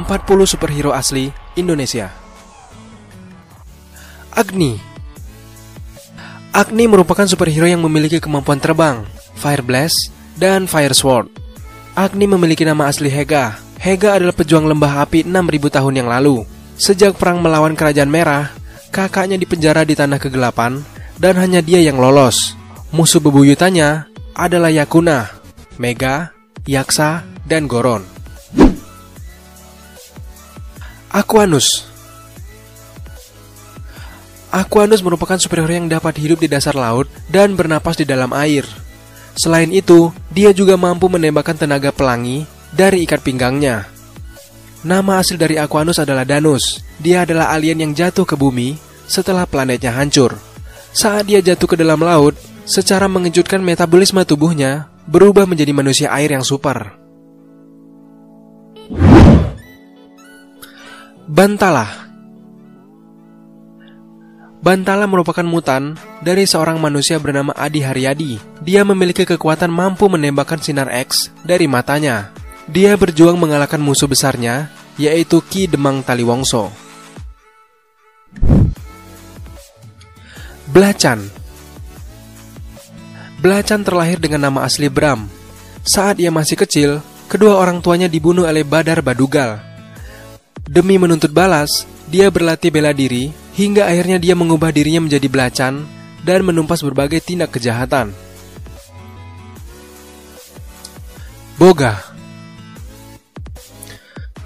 40 superhero asli Indonesia Agni Agni merupakan superhero yang memiliki kemampuan terbang, Fire Blast, dan Fire Sword. Agni memiliki nama asli Hega. Hega adalah pejuang lembah api 6000 tahun yang lalu. Sejak perang melawan Kerajaan Merah, kakaknya dipenjara di tanah kegelapan dan hanya dia yang lolos. Musuh bebuyutannya adalah Yakuna, Mega, Yaksa, dan Goron. Aquanus Aquanus merupakan superhero yang dapat hidup di dasar laut dan bernapas di dalam air. Selain itu, dia juga mampu menembakkan tenaga pelangi dari ikat pinggangnya. Nama asli dari Aquanus adalah Danus. Dia adalah alien yang jatuh ke bumi setelah planetnya hancur. Saat dia jatuh ke dalam laut, secara mengejutkan metabolisme tubuhnya berubah menjadi manusia air yang super. Bantala Bantala merupakan mutan dari seorang manusia bernama Adi Haryadi. Dia memiliki kekuatan mampu menembakkan sinar X dari matanya. Dia berjuang mengalahkan musuh besarnya, yaitu Ki Demang Taliwongso. Belacan Belacan terlahir dengan nama asli Bram. Saat ia masih kecil, kedua orang tuanya dibunuh oleh Badar Badugal. Demi menuntut balas, dia berlatih bela diri hingga akhirnya dia mengubah dirinya menjadi belacan dan menumpas berbagai tindak kejahatan. Boga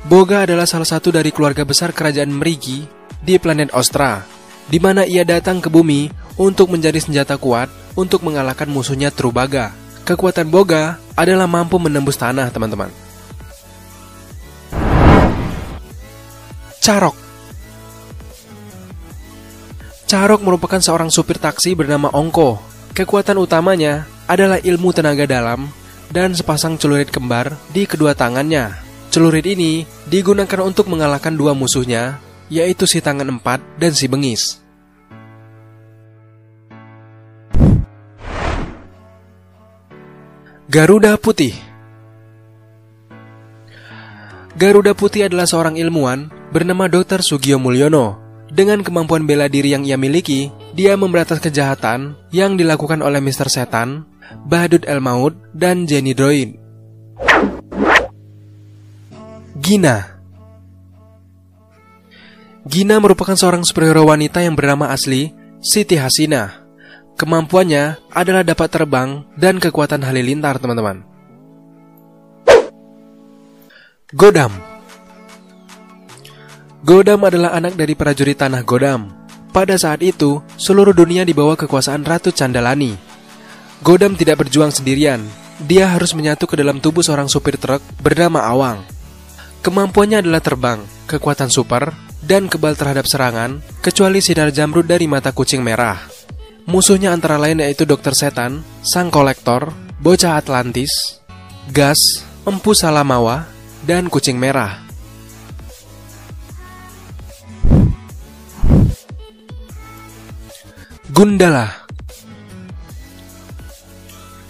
Boga adalah salah satu dari keluarga besar kerajaan Merigi di planet Ostra, di mana ia datang ke bumi untuk menjadi senjata kuat untuk mengalahkan musuhnya Trubaga. Kekuatan Boga adalah mampu menembus tanah, teman-teman. Carok Carok merupakan seorang supir taksi bernama Ongko. Kekuatan utamanya adalah ilmu tenaga dalam dan sepasang celurit kembar di kedua tangannya. Celurit ini digunakan untuk mengalahkan dua musuhnya, yaitu si tangan empat dan si bengis. Garuda Putih Garuda Putih adalah seorang ilmuwan bernama Dr. Sugio Mulyono dengan kemampuan bela diri yang ia miliki, dia memberantas kejahatan yang dilakukan oleh Mr. Setan, Badut El Maut, dan Jenny Droid. Gina Gina merupakan seorang superhero wanita yang bernama asli Siti Hasina. Kemampuannya adalah dapat terbang dan kekuatan halilintar, teman-teman. Godam Godam adalah anak dari prajurit tanah Godam. Pada saat itu, seluruh dunia dibawa kekuasaan Ratu Candalani. Godam tidak berjuang sendirian. Dia harus menyatu ke dalam tubuh seorang supir truk bernama Awang. Kemampuannya adalah terbang, kekuatan super, dan kebal terhadap serangan, kecuali sinar jamrud dari mata kucing merah. Musuhnya antara lain yaitu Dokter Setan, Sang Kolektor, Bocah Atlantis, Gas, Empu Salamawa, dan Kucing Merah. Gundala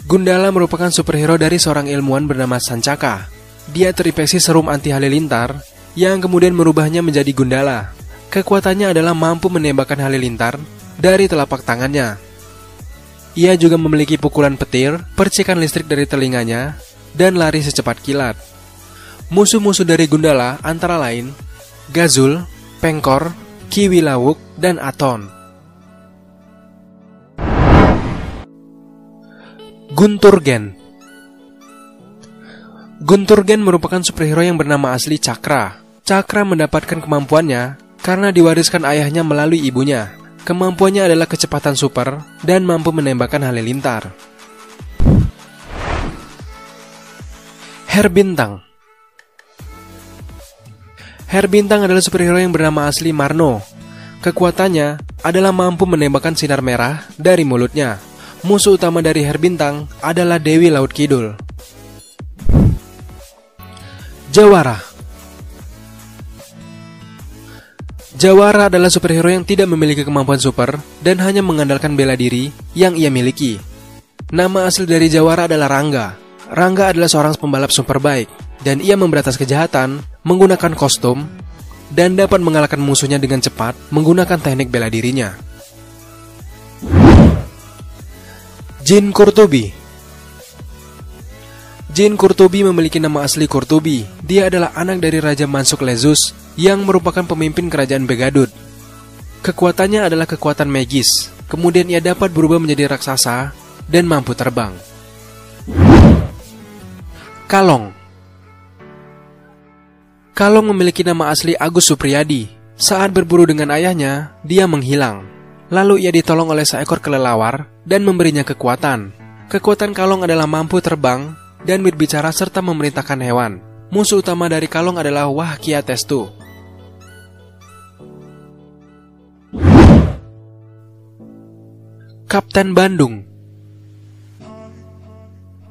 Gundala merupakan superhero dari seorang ilmuwan bernama Sancaka. Dia terinfeksi serum anti halilintar yang kemudian merubahnya menjadi Gundala. Kekuatannya adalah mampu menembakkan halilintar dari telapak tangannya. Ia juga memiliki pukulan petir, percikan listrik dari telinganya, dan lari secepat kilat. Musuh-musuh dari Gundala antara lain Gazul, Pengkor, Kiwi Lawuk, dan Aton. Gunturgen Gunturgen merupakan superhero yang bernama asli Cakra. Cakra mendapatkan kemampuannya karena diwariskan ayahnya melalui ibunya. Kemampuannya adalah kecepatan super dan mampu menembakkan halilintar. Herbintang Herbintang adalah superhero yang bernama asli Marno. Kekuatannya adalah mampu menembakkan sinar merah dari mulutnya. Musuh utama dari Herbintang adalah Dewi Laut Kidul. Jawara Jawara adalah superhero yang tidak memiliki kemampuan super dan hanya mengandalkan bela diri yang ia miliki. Nama asli dari Jawara adalah Rangga. Rangga adalah seorang pembalap super baik dan ia memberantas kejahatan menggunakan kostum, dan dapat mengalahkan musuhnya dengan cepat menggunakan teknik bela dirinya. Jin Kurtubi Jin Kurtubi memiliki nama asli Kurtubi. Dia adalah anak dari Raja Mansuk Lezus yang merupakan pemimpin kerajaan Begadut. Kekuatannya adalah kekuatan magis. Kemudian ia dapat berubah menjadi raksasa dan mampu terbang. Kalong Kalong memiliki nama asli Agus Supriyadi. Saat berburu dengan ayahnya, dia menghilang. Lalu ia ditolong oleh seekor kelelawar dan memberinya kekuatan. Kekuatan Kalong adalah mampu terbang dan berbicara serta memerintahkan hewan. Musuh utama dari Kalong adalah Wah Kia Testu. Kapten Bandung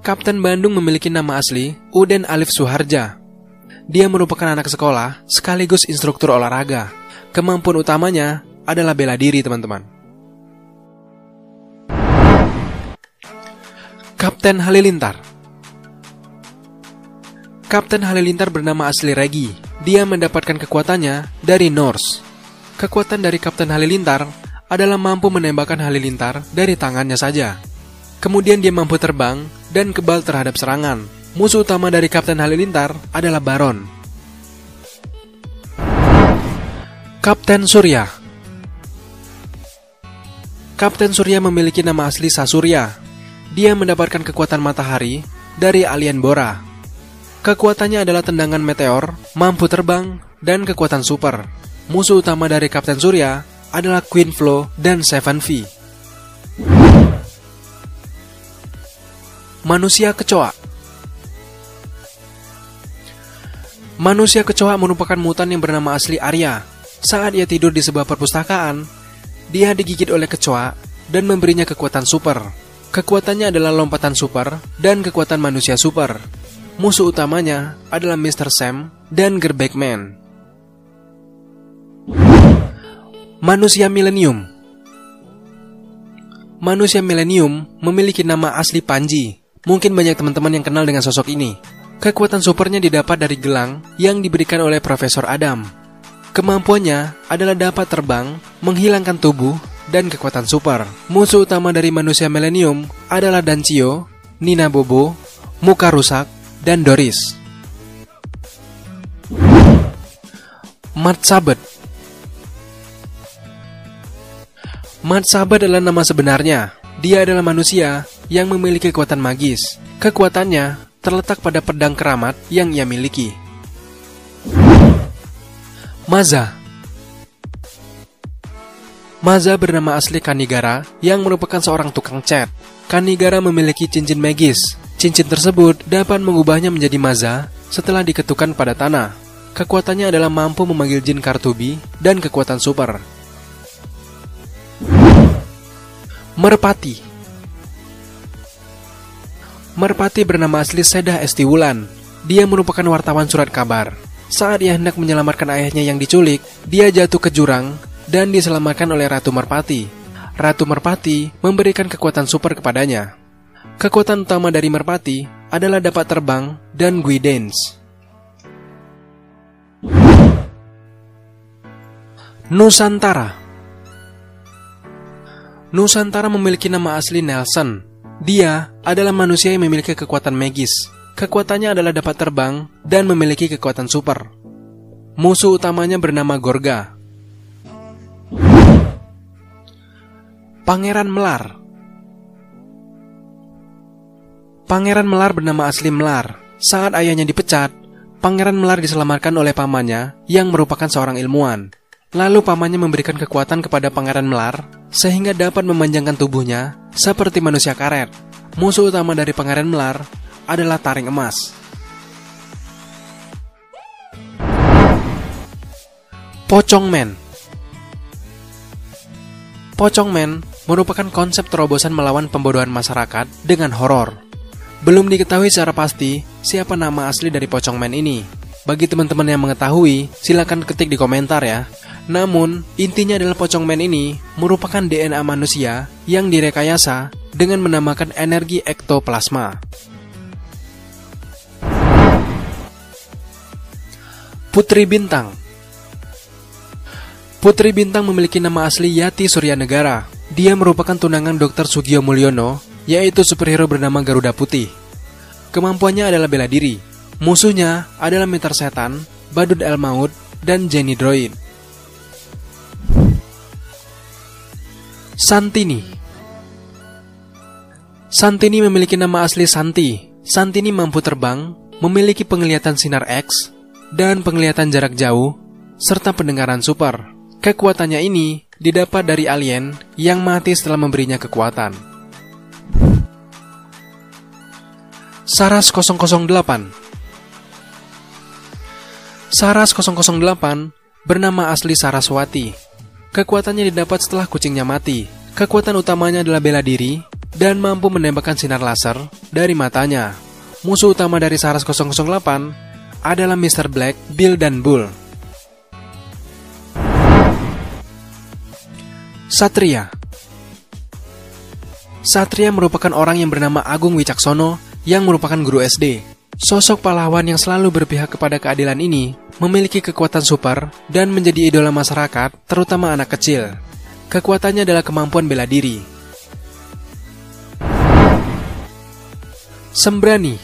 Kapten Bandung memiliki nama asli Uden Alif Suharja. Dia merupakan anak sekolah sekaligus instruktur olahraga. Kemampuan utamanya adalah bela diri, teman-teman. Kapten Halilintar Kapten Halilintar bernama asli Regi. Dia mendapatkan kekuatannya dari Norse. Kekuatan dari Kapten Halilintar adalah mampu menembakkan halilintar dari tangannya saja. Kemudian dia mampu terbang dan kebal terhadap serangan. Musuh utama dari Kapten Halilintar adalah Baron. Kapten Surya Kapten Surya memiliki nama asli Sasurya. Dia mendapatkan kekuatan matahari dari alien Bora. Kekuatannya adalah tendangan meteor, mampu terbang, dan kekuatan super. Musuh utama dari Kapten Surya adalah Queen Flo dan Seven V. Manusia kecoa Manusia kecoa merupakan mutan yang bernama asli Arya. Saat ia tidur di sebuah perpustakaan, dia digigit oleh kecoa dan memberinya kekuatan super. Kekuatannya adalah lompatan super dan kekuatan manusia super. Musuh utamanya adalah Mr. Sam dan Gerbek Man. Manusia Milenium Manusia Milenium memiliki nama asli Panji. Mungkin banyak teman-teman yang kenal dengan sosok ini. Kekuatan supernya didapat dari gelang yang diberikan oleh Profesor Adam. Kemampuannya adalah dapat terbang, menghilangkan tubuh, dan kekuatan super. Musuh utama dari manusia milenium adalah Dancio, Nina Bobo, Muka Rusak, dan Doris. Mat Sabet Mat Sabet adalah nama sebenarnya. Dia adalah manusia yang memiliki kekuatan magis. Kekuatannya terletak pada pedang keramat yang ia miliki. Maza Maza bernama asli Kanigara yang merupakan seorang tukang cat. Kanigara memiliki cincin magis. Cincin tersebut dapat mengubahnya menjadi Maza setelah diketukan pada tanah. Kekuatannya adalah mampu memanggil jin Kartubi dan kekuatan super. Merpati Merpati bernama asli Sedah Estiwulan. Dia merupakan wartawan surat kabar. Saat ia hendak menyelamatkan ayahnya yang diculik, dia jatuh ke jurang dan diselamatkan oleh Ratu Merpati. Ratu Merpati memberikan kekuatan super kepadanya. Kekuatan utama dari Merpati adalah dapat terbang dan guidance. Nusantara Nusantara memiliki nama asli Nelson dia adalah manusia yang memiliki kekuatan magis. Kekuatannya adalah dapat terbang dan memiliki kekuatan super. Musuh utamanya bernama Gorga. Pangeran Melar Pangeran Melar bernama asli Melar. Saat ayahnya dipecat, Pangeran Melar diselamatkan oleh pamannya yang merupakan seorang ilmuwan. Lalu pamannya memberikan kekuatan kepada Pangeran Melar sehingga dapat memanjangkan tubuhnya seperti manusia karet. Musuh utama dari Pangeran Melar adalah taring emas. Pocong Man Pocong Man merupakan konsep terobosan melawan pembodohan masyarakat dengan horor. Belum diketahui secara pasti siapa nama asli dari Pocong Man ini. Bagi teman-teman yang mengetahui, silakan ketik di komentar ya. Namun, intinya adalah pocong men ini merupakan DNA manusia yang direkayasa dengan menamakan energi ektoplasma. Putri Bintang Putri Bintang memiliki nama asli Yati Suryanegara. Dia merupakan tunangan Dr. Sugio Mulyono, yaitu superhero bernama Garuda Putih. Kemampuannya adalah bela diri. Musuhnya adalah Meter Setan, Badut El Maut, dan Jenny Droid. Santini Santini memiliki nama asli Santi. Santini mampu terbang, memiliki penglihatan sinar X, dan penglihatan jarak jauh, serta pendengaran super. Kekuatannya ini didapat dari alien yang mati setelah memberinya kekuatan. Saras 008 Saras 008 bernama asli Saraswati. Kekuatannya didapat setelah kucingnya mati. Kekuatan utamanya adalah bela diri dan mampu menembakkan sinar laser dari matanya. Musuh utama dari Saras 008 adalah Mr. Black, Bill, dan Bull. Satria Satria merupakan orang yang bernama Agung Wicaksono yang merupakan guru SD. Sosok pahlawan yang selalu berpihak kepada keadilan ini memiliki kekuatan super dan menjadi idola masyarakat, terutama anak kecil. Kekuatannya adalah kemampuan bela diri, Sembrani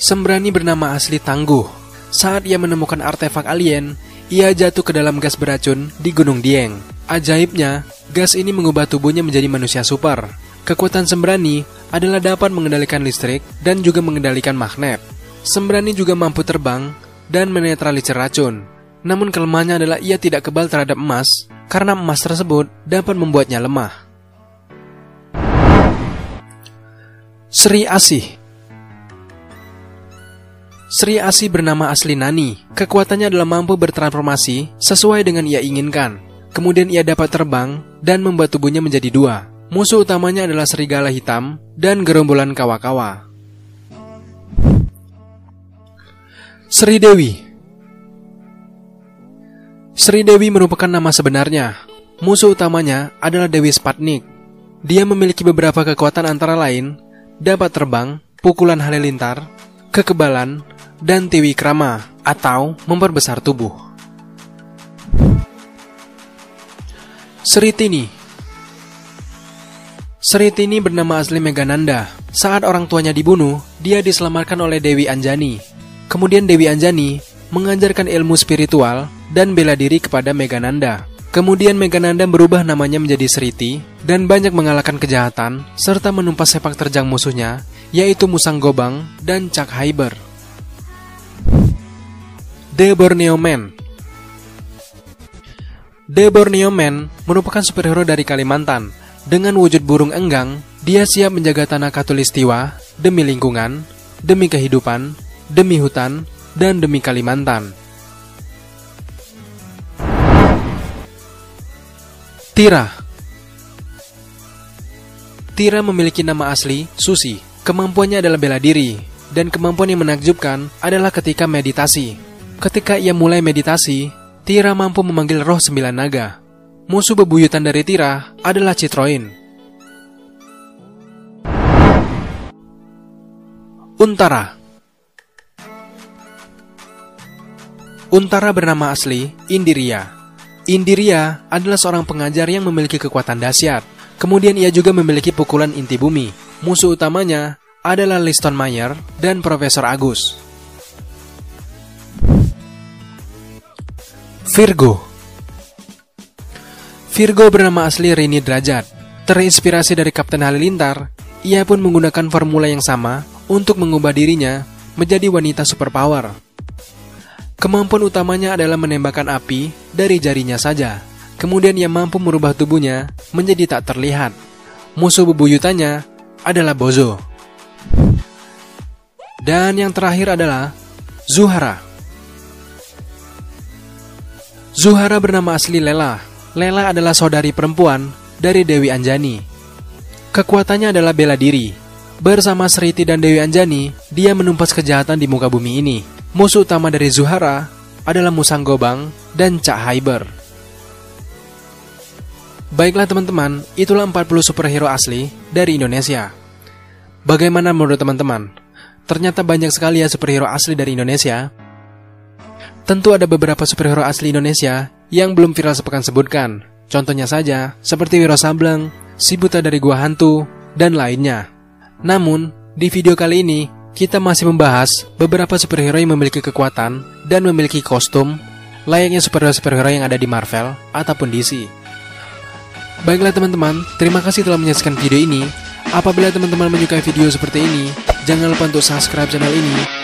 Sembrani bernama asli Tangguh. Saat ia menemukan artefak alien, ia jatuh ke dalam gas beracun di Gunung Dieng. Ajaibnya, gas ini mengubah tubuhnya menjadi manusia super. Kekuatan Sembrani adalah dapat mengendalikan listrik dan juga mengendalikan magnet. Sembrani juga mampu terbang dan menetralisir racun. Namun kelemahannya adalah ia tidak kebal terhadap emas karena emas tersebut dapat membuatnya lemah. Sri Asih Sri Asih bernama asli Nani. Kekuatannya adalah mampu bertransformasi sesuai dengan ia inginkan. Kemudian ia dapat terbang dan membuat tubuhnya menjadi dua. Musuh utamanya adalah serigala hitam dan gerombolan kawa-kawa. Sri Dewi Sri Dewi merupakan nama sebenarnya. Musuh utamanya adalah Dewi Spatnik. Dia memiliki beberapa kekuatan antara lain dapat terbang, pukulan halilintar, kekebalan, dan tiwi krama atau memperbesar tubuh. Seritini Seritini bernama asli Megananda. Saat orang tuanya dibunuh, dia diselamatkan oleh Dewi Anjani. Kemudian Dewi Anjani mengajarkan ilmu spiritual dan bela diri kepada Megananda. Kemudian Megananda berubah namanya menjadi Sriti dan banyak mengalahkan kejahatan serta menumpas sepak terjang musuhnya yaitu Musang Gobang dan Chuck Hyber. The Borneo Man The Borneo Man merupakan superhero dari Kalimantan. Dengan wujud burung enggang, dia siap menjaga tanah katulistiwa demi lingkungan, demi kehidupan, demi hutan, dan demi Kalimantan. Tira Tira memiliki nama asli Susi. Kemampuannya adalah bela diri, dan kemampuan yang menakjubkan adalah ketika meditasi. Ketika ia mulai meditasi, Tira mampu memanggil roh sembilan naga. Musuh bebuyutan dari Tira adalah Citroin. Untara Untara bernama asli Indiria Indiria adalah seorang pengajar yang memiliki kekuatan dahsyat. Kemudian ia juga memiliki pukulan inti bumi. Musuh utamanya adalah Liston Mayer dan Profesor Agus. Virgo Virgo bernama asli Rini Derajat. Terinspirasi dari Kapten Halilintar, ia pun menggunakan formula yang sama untuk mengubah dirinya menjadi wanita superpower. Kemampuan utamanya adalah menembakkan api dari jarinya saja. Kemudian ia mampu merubah tubuhnya menjadi tak terlihat. Musuh bebuyutannya adalah Bozo. Dan yang terakhir adalah Zuhara. Zuhara bernama asli Lela. Lela adalah saudari perempuan dari Dewi Anjani. Kekuatannya adalah bela diri. Bersama Sriti dan Dewi Anjani, dia menumpas kejahatan di muka bumi ini. Musuh utama dari Zuhara adalah Musang Gobang dan Cak Hyber. Baiklah teman-teman, itulah 40 superhero asli dari Indonesia. Bagaimana menurut teman-teman? Ternyata banyak sekali ya superhero asli dari Indonesia. Tentu ada beberapa superhero asli Indonesia yang belum viral sepekan sebutkan. Contohnya saja, seperti Wiro Sableng, si buta dari gua hantu, dan lainnya. Namun, di video kali ini, kita masih membahas beberapa superhero yang memiliki kekuatan dan memiliki kostum layaknya superhero-superhero yang ada di Marvel ataupun DC. Baiklah teman-teman, terima kasih telah menyaksikan video ini. Apabila teman-teman menyukai video seperti ini, jangan lupa untuk subscribe channel ini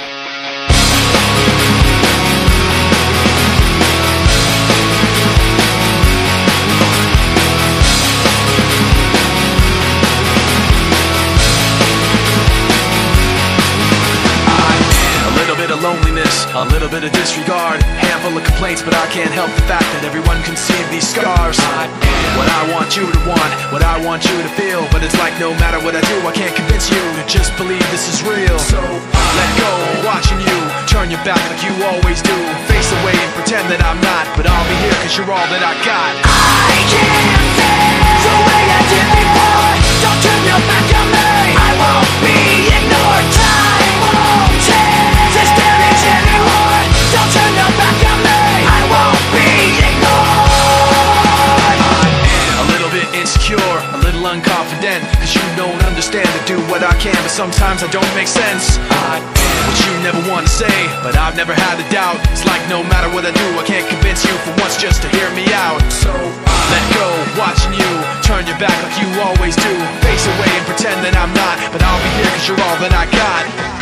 A little bit of disregard, handful of complaints, but I can't help the fact that everyone can see these scars. I what I want you to want, what I want you to feel. But it's like no matter what I do, I can't convince you to just believe this is real. So let go, watching you turn your back like you always do. Face away and pretend that I'm not, but I'll be here cause you're all that I got. I can't feel the way I did before. Don't turn your back on me. I won't be can But sometimes I don't make sense. I am what you never want to say But I've never had a doubt. It's like no matter what I do I can't convince you for once just to hear me out. So I let go, watching you Turn your back like you always do. Face away and pretend that I'm not But I'll be here cause you're all that I got